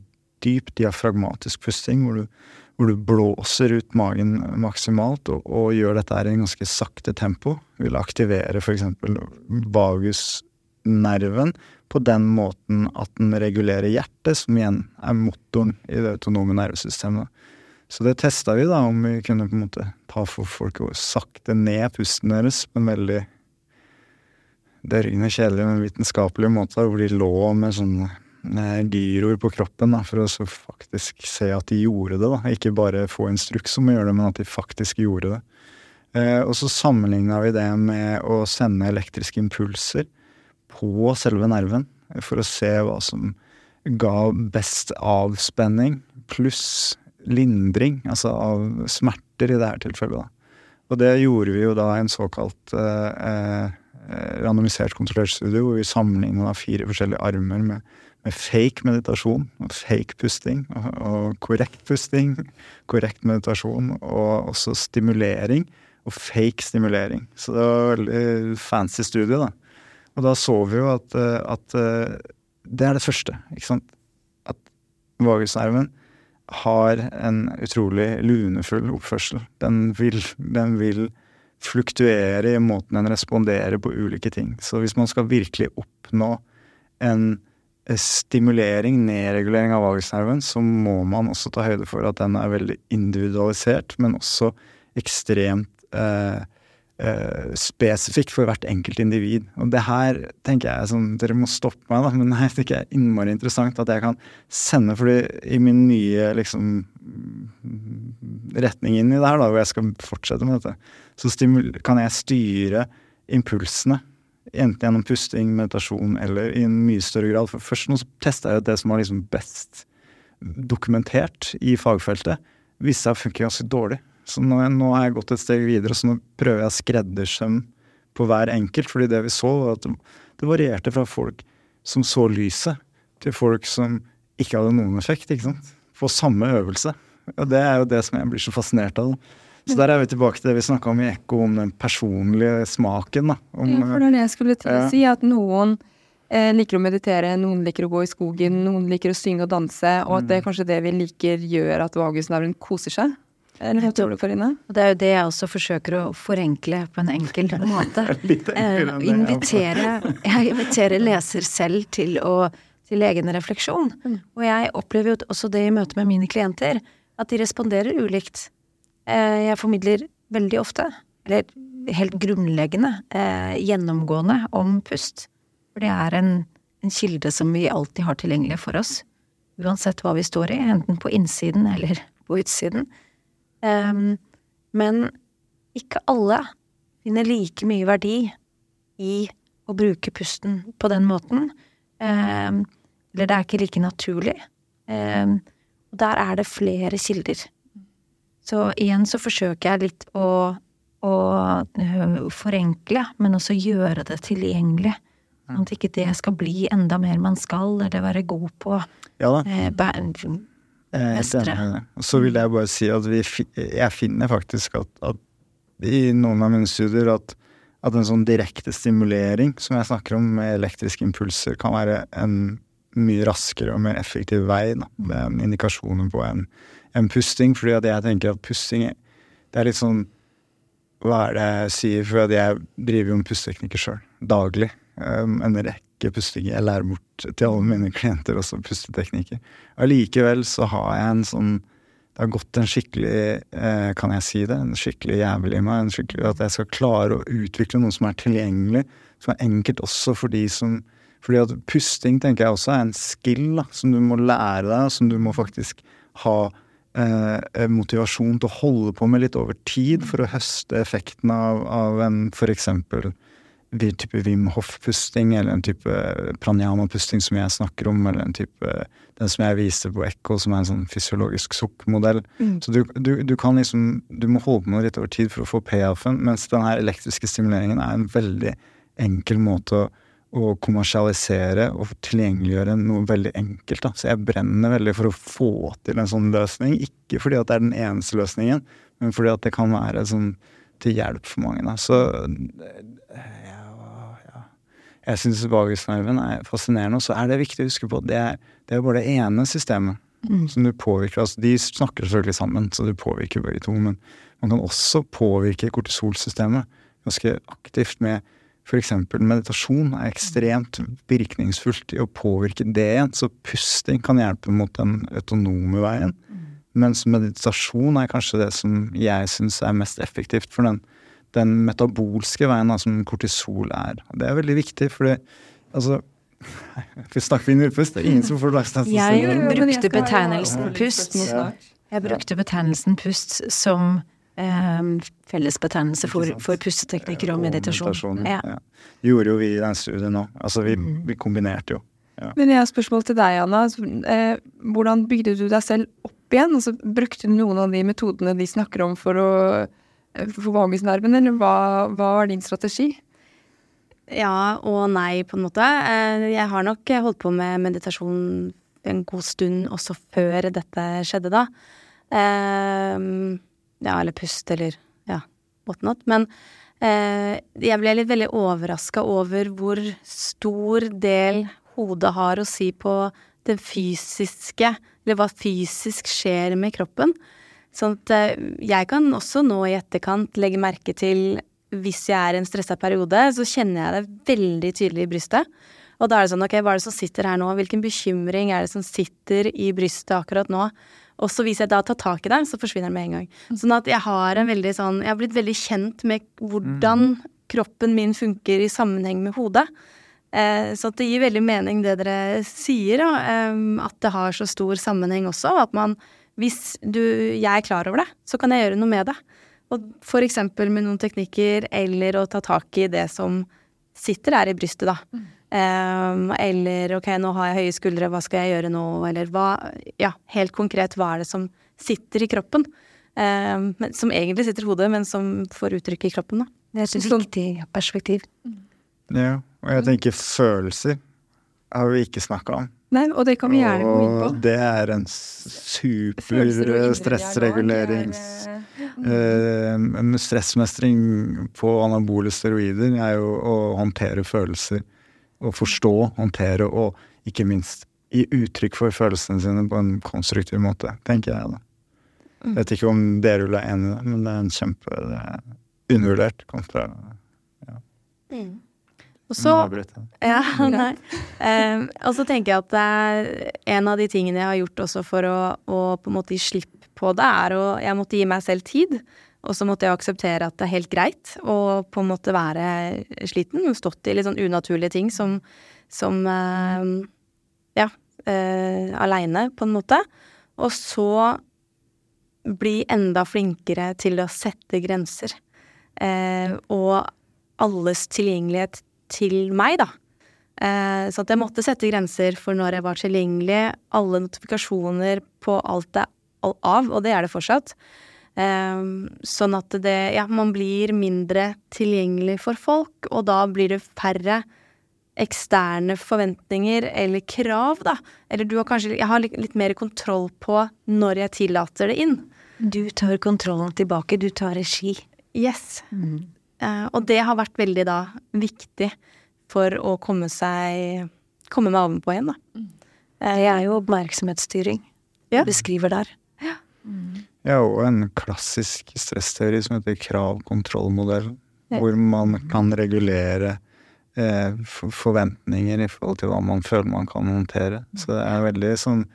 dyp diafragmatisk pusting, hvor du, hvor du blåser ut magen maksimalt og, og gjør dette her i en ganske sakte tempo, vil aktivere f.eks. vagusnerven på den måten at den regulerer hjertet, som igjen er motoren i det autonome nervesystemet. Så det testa vi, da, om vi kunne på en måte ta for folk og sakte ned pusten deres på en veldig dørgende kjedelig, men vitenskapelig måte, hvor de lå med sånne eh, gyroer på kroppen da, for å faktisk se at de gjorde det. da, Ikke bare få instruks om å gjøre det, men at de faktisk gjorde det. Eh, og så sammenligna vi det med å sende elektriske impulser på selve nerven, for å se hva som ga best avspenning, pluss lindring, altså av smerter i det her tilfellet. da. Og det gjorde vi jo da en såkalt eh Eh, randomisert kontrollert studie hvor vi sammenligna fire forskjellige armer med, med, fake meditasjon og fake pusting og, og, korrekt pusting, korrekt meditasjon og også stimulering og fake stimulering. Så det var en veldig fancy studie, da. Og da så vi jo at, eh, at eh, det er det første, ikke sant. At vagusnerven har en utrolig lunefull oppførsel. Den vil, den vil fluktuere i måten en responderer på ulike ting. Så hvis man skal virkelig oppnå en eh, stimulering, nedregulering av vagusnerven, så må man også ta høyde for at den er veldig individualisert, men også ekstremt eh, eh, spesifikk for hvert enkelt individ. Og det her tenker jeg sånn, Dere må stoppe meg, da, men det her tenker jeg er innmari interessant at jeg kan sende, fordi i min nye liksom retning inn i det her, da, hvor jeg skal fortsette med dette, så kan jeg styre impulsene. Enten gjennom pusting, meditasjon eller i en mye større grad. For først nå testa jeg det som var liksom best dokumentert i fagfeltet. Viste seg å funke ganske dårlig. Så nå, nå, har jeg gått et steg videre, så nå prøver jeg å skreddersøm på hver enkelt. fordi det vi så, var at det varierte fra folk som så lyset, til folk som ikke hadde noen effekt. ikke sant? På samme øvelse. Og det er jo det som jeg blir så fascinert av. Så der er vi tilbake til det vi snakka om i Ekko, om den personlige smaken. da. Om, ja, for det er det jeg skulle til å si, at noen eh, liker å meditere, noen liker å gå i skogen, noen liker å synge og danse, og at det er mm. kanskje det vi liker gjør at vagusnerven koser seg. Eller hva tror du, Karine? Det er jo det jeg også forsøker å forenkle på en enkel måte. eh, invitere, jeg inviterer leser selv til, å, til egen refleksjon. Mm. Og jeg opplever jo også det i møte med mine klienter, at de responderer ulikt. Eh, jeg formidler veldig ofte, eller helt grunnleggende, eh, gjennomgående om pust. For det er en, en kilde som vi alltid har tilgjengelig for oss. Uansett hva vi står i, enten på innsiden eller på utsiden. Um, men ikke alle finner like mye verdi i å bruke pusten på den måten. Um, eller det er ikke like naturlig. Um, og der er det flere kilder. Så igjen så forsøker jeg litt å, å øh, forenkle, men også gjøre det tilgjengelig. Sånn at ikke det skal bli enda mer man skal, eller være god på. Ja da. Eh, mestre. Så vil jeg bare si at vi, jeg finner faktisk at, at, i noen av mine studier at, at en sånn direkte stimulering, som jeg snakker om med elektriske impulser, kan være en mye raskere og mer effektiv vei. Da. Det en indikasjon på en en, pusting, fordi at jeg tenker at pusting Det er litt sånn Hva er det jeg sier? For jeg driver jo med pusteteknikker sjøl, daglig. Um, en rekke pustinger. Jeg lærer bort til alle mine klienter også pusteteknikker. Allikevel så har jeg en sånn det har gått en skikkelig, eh, kan jeg si det, en skikkelig jævel i meg. En skikkelig, at jeg skal klare å utvikle noe som er tilgjengelig, som er enkelt også for de som fordi at pusting tenker jeg også er en skill da, som du må lære deg, som du må faktisk ha Eh, eh, motivasjon til å holde på med litt over tid for å høste effekten av, av en f.eks. type Wim Hof-pusting, eller en type pranayama-pusting som jeg snakker om, eller en type den som jeg viste på Ekko, som er en sånn fysiologisk sukkmodell. Mm. Så du, du, du, kan liksom Du må holde på med det litt over tid for å få payoffen, mens den her elektriske stimuleringen er en veldig enkel måte å å kommersialisere og tilgjengeliggjøre noe veldig enkelt. Da. Så jeg brenner veldig for å få til en sånn løsning. Ikke fordi at det er den eneste løsningen, men fordi at det kan være sånn til hjelp for mange. Da. Så ja, ja. jeg syns vagusnerven er fascinerende, og så er det viktig å huske på at det er, det er bare det ene systemet som du påvirker. Altså, de snakker selvfølgelig sammen, så du påvirker begge to, men man kan også påvirke kortisolsystemet ganske aktivt med f.eks. meditasjon er ekstremt virkningsfullt i å påvirke det igjen. Så pusting kan hjelpe mot den autonome veien. Mens meditasjon er kanskje det som jeg syns er mest effektivt for den, den metabolske veien da, som kortisol er. Det er veldig viktig, for altså Vi snakker inn i pust, det er ingen som får lagt Jeg brukte betegnelsen pust. Jeg brukte betegnelsen pust som fellesbetegnelse for, for pusteteknikker og meditasjon. Ja. Ja. Det gjorde jo vi i den studien òg. Altså, vi, vi kombinerte jo. Men jeg har spørsmål til deg, Anna. Eh, hvordan bygde du deg selv opp igjen? Altså, brukte du noen av de metodene de snakker om for å få for vagusnerven, eller hva, hva var din strategi? Ja og nei, på en måte. Eh, Jeg har nok holdt på med meditasjon en god stund også før dette skjedde, da. Eh, Ja, eller pust, eller ja, whatnot. Men eh, jeg ble litt veldig overraska over hvor stor del hodet har å si på det fysiske, eller hva fysisk skjer med kroppen. Sånn at eh, jeg kan også nå i etterkant legge merke til hvis jeg er i en stressa periode, så kjenner jeg det veldig tydelig i brystet. Og da er det sånn, ok, hva er det som sitter her nå? Hvilken bekymring er det som sitter i brystet akkurat nå? Og så hvis jeg da tar tak i det, så forsvinner det med en gang. Sånn at jeg har en veldig sånn Jeg har blitt veldig kjent med hvordan kroppen min funker i sammenheng med hodet. Eh, så det gir veldig mening det dere sier, og, eh, at det har så stor sammenheng også. At man Hvis du, jeg er klar over det, så kan jeg gjøre noe med det. Og for eksempel med noen teknikker, eller å ta tak i det som sitter der i brystet, da. Um, eller ok, nå har jeg høye skuldre, hva skal jeg gjøre nå? Eller hva Ja, helt konkret, hva er det som sitter i kroppen? Um, som egentlig sitter i hodet, men som får uttrykk i kroppen, da. Det er et viktig perspektiv. Ja, og jeg tenker følelser har vi ikke snakka om. Nei, og det kan vi gjerne gå inn på. Og det er en super stressregulerings... er, Eh, stressmestring på anabole steroider er jo å håndtere følelser. Å forstå, håndtere og ikke minst gi uttrykk for følelsene sine på en konstruktiv måte, tenker jeg da. Jeg vet ikke om dere vil være enig i det, men det er en kjempe det er undervurdert kontra Og så. Ja. Eh, og så tenker jeg at det er en av de tingene jeg har gjort også for å, å på en måte gi slipp på det, er å Jeg måtte gi meg selv tid. Og så måtte jeg akseptere at det er helt greit å på en måte være sliten. Stått i litt sånn unaturlige ting som, som eh, Ja, eh, aleine, på en måte. Og så bli enda flinkere til å sette grenser. Eh, og alles tilgjengelighet til meg, da. Eh, så at jeg måtte sette grenser for når jeg var tilgjengelig. Alle notifikasjoner på alt er av, og det er det fortsatt. Eh, sånn at det Ja, man blir mindre tilgjengelig for folk, og da blir det færre eksterne forventninger eller krav, da. Eller du har kanskje Jeg har litt, mer kontroll på når jeg tillater det inn. Du tar kontrollen tilbake, du tar regi. Yes. Eh, og det har vært veldig da viktig for å komme seg Komme meg ovenpå igjen, da. Det er jo oppmerksomhetsstyring. Ja. Beskriver der. Ja, og en klassisk stressteori som heter krav-kontroll-modell, hvor man kan regulere eh, forventninger i forhold til hva man føler man kan håndtere. Så det er veldig sånn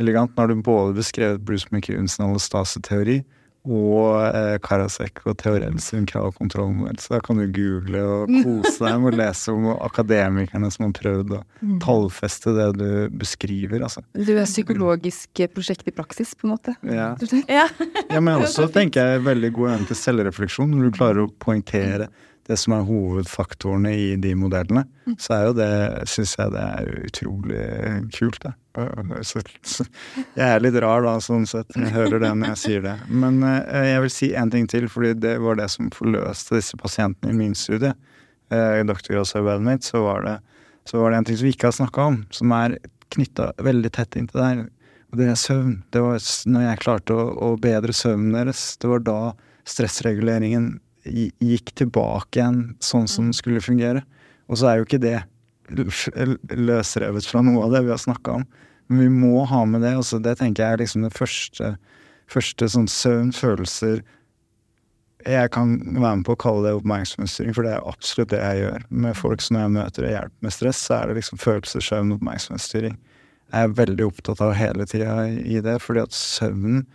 elegant. Nå har du både beskrevet Bruce McEwans' Nalostase-teori og eh, Karasek og Theorell sin krav-kontroll-modell. Så da kan du google og kose deg med å lese om akademikerne som har prøvd å tallfeste det du beskriver, altså. Du er psykologisk prosjekt i praksis, på en måte. Ja. Ja. Ja, men også tenker jeg veldig god evne til selvrefleksjon. Når du klarer å poengtere det som er hovedfaktorene i de modellene, så er jo det, syns jeg det er utrolig kult, det. Jeg er litt rar da, sånn sett. Jeg hører det når jeg sier det. Men eh, jeg vil si en ting til, fordi det var det som forløste disse pasientene i min studie. Eh, I doktorgradsarbeidet mitt så var, det, så var det en ting som vi ikke har snakka om, som er knytta veldig tett inntil der. Og det er søvn. Det var når jeg klarte å, å bedre søvnen deres, det var da stressreguleringen gikk tilbake igjen sånn som den skulle fungere. Og så er jo ikke det løsrevet fra noe av det vi har snakka om. Men vi må ha med det. Også det tenker jeg er liksom det første, første sånn søvn, følelser Jeg kan være med på å kalle det oppmerksomhetsstyring, for det er absolutt det jeg gjør med folk som jeg møter og hjelper med stress. Så er det liksom følelser, søvn, oppmerksomhetsstyring. Jeg er veldig opptatt av hele tida i det, fordi at søvnen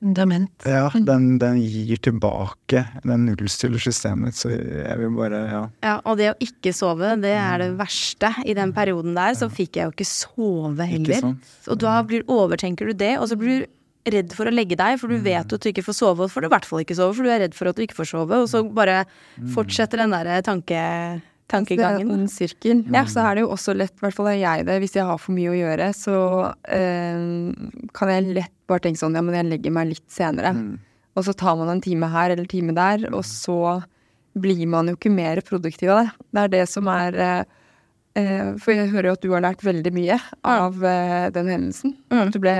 Fundament. ja, den, den gir tilbake. Den nullstiller systemet så jeg vil bare Ja. Ja, og det å ikke sove, det er det verste. I den perioden der så fikk jeg jo ikke sove Ikke heller. sant? Og da blir, overtenker du det, og så blir du redd for å legge deg, for du vet at du ikke får sove, og får du i hvert fall ikke sove, for du er redd for at du ikke får sove, og så bare fortsetter den derre tanke, Det er en tankegangen. sirkel. Ja, så er det jo også lett, i hvert fall er jeg det, hvis jeg har for mye å gjøre, så eh, kan jeg lett bare tenke sånn, ja, men jeg legger meg litt senere. Og så tar man en time her eller time der, og så blir man jo ikke mer produktiv av det. Det er det som er eh, eh, For jeg hører jo at du har lært veldig mye av eh, den hendelsen. At du ble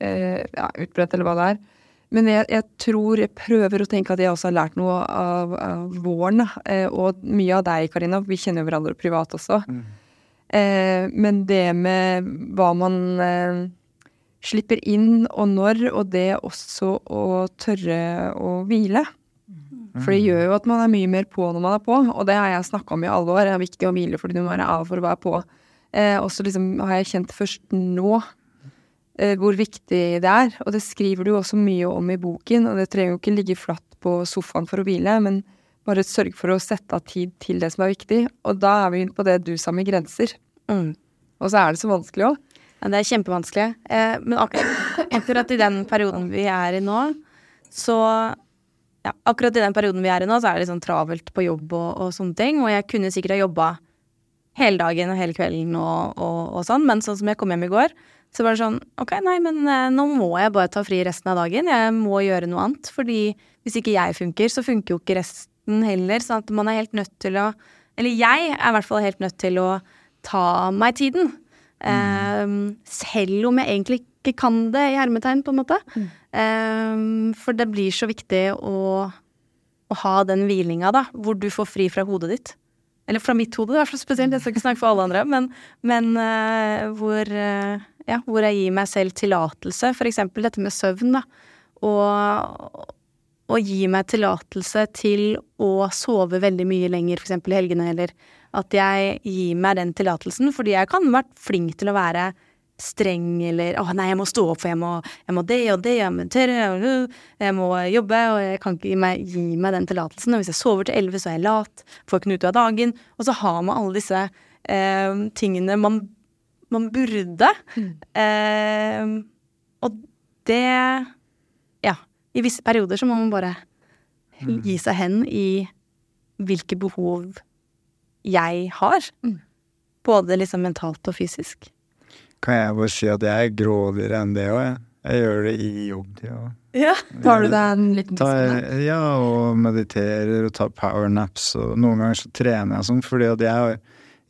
eh, ja, utbredt, eller hva det er. Men jeg, jeg tror Jeg prøver å tenke at jeg også har lært noe av, av våren. Eh, og mye av deg, Karina. Vi kjenner jo hverandre privat også. Eh, men det med hva man eh, slipper inn, og når, og det også å tørre å hvile. For det gjør jo at man er mye mer på når man er på, og det har jeg snakka om i alle år. Det er viktig å hvile fordi du må være av for å være på. Eh, og så liksom har jeg kjent først nå hvor viktig det er. Og det skriver du også mye om i boken, og det trenger jo ikke ligge flatt på sofaen for å hvile, men bare sørge for å sette av tid til det som er viktig. Og da er vi inne på det du sa med grenser. Mm. Og så er det så vanskelig òg. Ja, det er kjempevanskelig. Eh, men akkurat, akkurat i den perioden vi er i nå, så ja, akkurat i den perioden vi er i nå, så er det sånn travelt på jobb og, og sånne ting. Og jeg kunne sikkert ha jobba hele dagen og hele kvelden og, og, og sånn, men sånn som jeg kom hjem i går, så var det sånn Ok, nei, men eh, nå må jeg bare ta fri resten av dagen. Jeg må gjøre noe annet. Fordi hvis ikke jeg funker, så funker jo ikke resten heller. Sånn at man er helt nødt til å Eller jeg er i hvert fall helt nødt til å ta meg tiden. Eh, selv om jeg egentlig ikke kan det, i hermetegn, på en måte. Eh, for det blir så viktig å, å ha den hvilinga, da, hvor du får fri fra hodet ditt. Eller fra mitt hode, i hvert fall spesielt. Jeg skal ikke snakke for alle andre. Men, men uh, hvor, uh, ja, hvor jeg gir meg selv tillatelse. For eksempel dette med søvn, da. Og, og gi meg tillatelse til å sove veldig mye lenger, f.eks. i helgene, eller at jeg gir meg den tillatelsen, fordi jeg kan vært flink til å være streng eller 'Å, nei, jeg må stå opp, for jeg må, jeg må det og det, jeg må, tørre, jeg må jobbe', og jeg kan ikke gi meg, gi meg den tillatelsen. Og hvis jeg sover til elleve, så er jeg lat, får ikke noe ut av dagen. Og så har man alle disse eh, tingene man, man burde. Eh, og det Ja. I visse perioder så må man bare gi seg hen i hvilke behov jeg har. Både liksom mentalt og fysisk. Kan jeg bare si at jeg er grådigere enn det òg, jeg. Jeg gjør det i jobbtida. Ja. Tar du deg en liten Ta, ja, og mediterer og tar powernaps, og noen ganger så trener jeg sånn, fordi at jeg,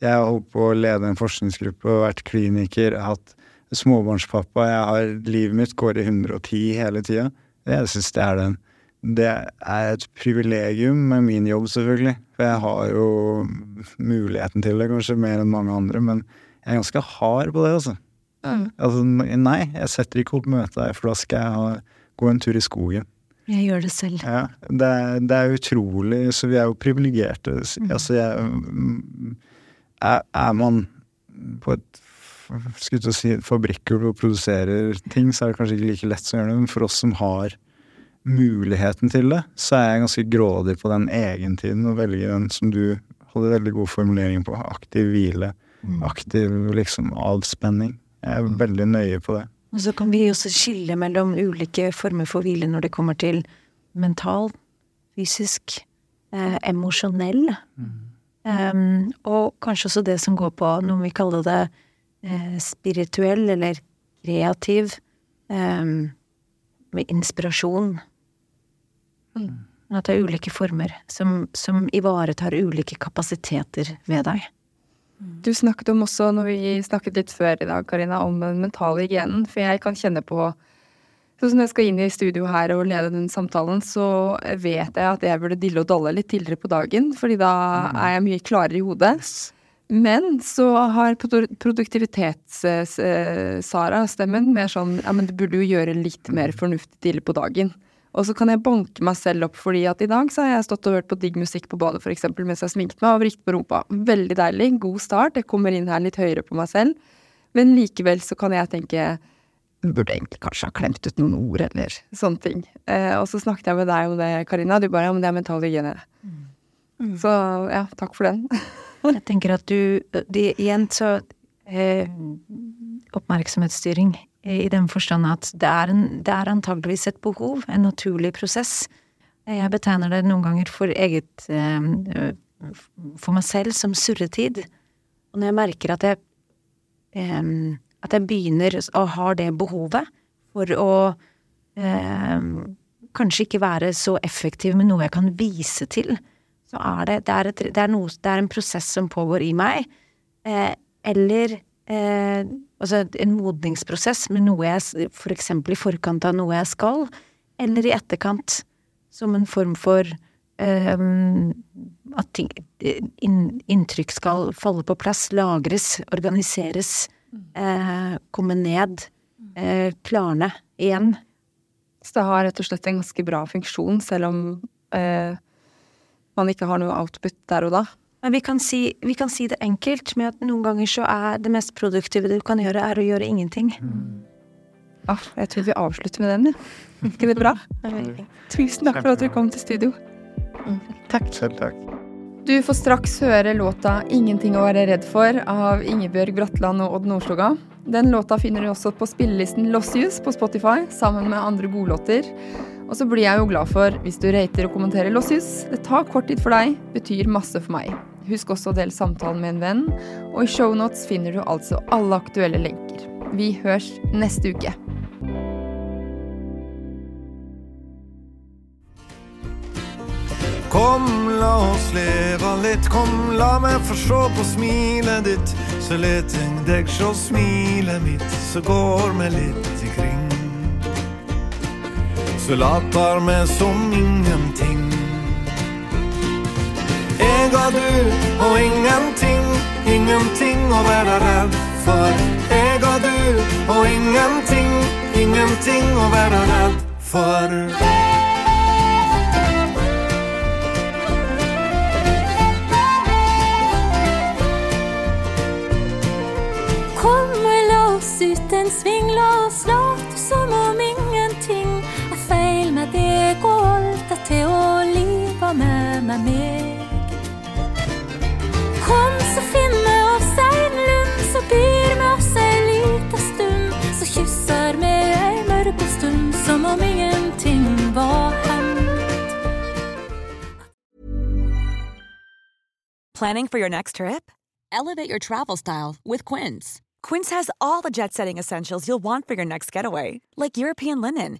jeg har holdt på å lede en forskningsgruppe og vært kliniker, hatt småbarnspappa, jeg har, livet mitt går i 110 hele tida. Jeg syns det er den Det er et privilegium med min jobb, selvfølgelig, for jeg har jo muligheten til det, kanskje mer enn mange andre, men jeg er ganske hard på det, altså. Altså, nei, jeg setter ikke opp møte der, for da skal jeg ha, gå en tur i skogen. Jeg gjør det selv. Ja, det, er- det er utrolig, så vi er jo privilegerte. Altså, jeg mm, er, er man på et skulle til å si fabrikker og produserer ting, så er det kanskje ikke like lett som gjør det, men for oss som har muligheten til det, så er jeg ganske grådig på den egentiden og velger den som du hadde veldig god formulering på. Aktiv hvile. Aktiv liksom avspenning. Jeg er veldig nøye på det. Og så kan vi også skille mellom ulike former for hvile når det kommer til mental, fysisk, eh, emosjonell. Em, og kanskje også det som går på noe vi kaller det eh, spirituell eller kreativ. um, med inspirasjon. At det er ulike former som, som ivaretar ulike kapasiteter ved deg. Du snakket om også, når vi snakket litt før i dag, Karina, om den mentale hygienen. For jeg kan kjenne på Sånn som når jeg skal inn i studio her og lede den samtalen, så vet jeg at jeg burde dille og dalle litt tidligere på dagen, fordi da er jeg mye klarere i hodet. Men så har produ- produktivitets-Sara stemmen mer sånn ja, men du burde jo gjøre litt mer fornuftig tidlig på dagen. Og så kan jeg banke meg selv opp fordi at i dag så har jeg stått og hørt på digg musikk på badet eksempel mens jeg sminket meg og vrikket på rumpa. Veldig deilig, god start, jeg kommer inn her litt høyere på meg selv. Men likevel så kan jeg tenke du burde egentlig kanskje ha klemt ut noen ord, eller sånne ting. Eh, og så snakket jeg med deg om det, Karina. Du bare ja, men det er mental hygiene. Så ja, takk for den. Jeg tenker at du det, Igjen så eh, Oppmerksomhetsstyring i den forstand at det er, en, det er antageligvis et behov, en naturlig prosess. Jeg betegner det noen ganger for eget eh, For meg selv som surretid. Og når jeg merker at jeg eh, at jeg begynner å ha det behovet for å eh, kanskje ikke være så effektiv med noe jeg kan vise til, så er det, det, er, et, det, er, noe, det er en prosess som pågår i meg. Eh, eller eh, altså en modningsprosess med noe jeg for eksempel i forkant av noe jeg skal, eller i etterkant som en form for eh, at ting, inn, inntrykk skal falle på plass, lagres, organiseres, eh, komme ned, eh, klarne igjen. Så det har rett og slett en ganske bra funksjon, selv om eh, man ikke har noe output der og da. Men vi kan, si, vi kan si det enkelt med at noen ganger så er det mest produktive du kan gjøre, er å gjøre ingenting. Ja, jeg tror vi avslutter med den, ja. ikke det bra? Tusen takk for at du kom til studio. Takk. Selv takk. Du får straks høre låta 'Ingenting å være redd for' av Ingebjørg Bratland og Odd Nordstoga. Den låta finner du også på spillelisten Lossius på Spotify, sammen med andre godlåter. Og så blir jeg jo glad for hvis du rater og kommenterer Lossius. Det tar kort tid for deg, betyr masse for meg. Husk også å dele samtalen med en venn, og i shownotes finner du altså alle aktuelle lenker. Vi høres neste uke. Kom, la oss leve litt, kom, la meg få se på smilet ditt. Så let jeg deg sjå smilet mitt, så går vi litt. Så later vi som ingenting. Jeg og du og ingenting, ingenting å være redd for. Jeg og du og ingenting, ingenting å være redd for. Kommer la oss ut en sving, la oss late med meg. Kom, så oss lund, så byr oss ei lita stund. Så kysser ei som om ingenting var hendt. Planning for your next trip? Elevate your travel style with Quince. Quince has all the jet setting essentials you'll want for your next getaway, like European linen,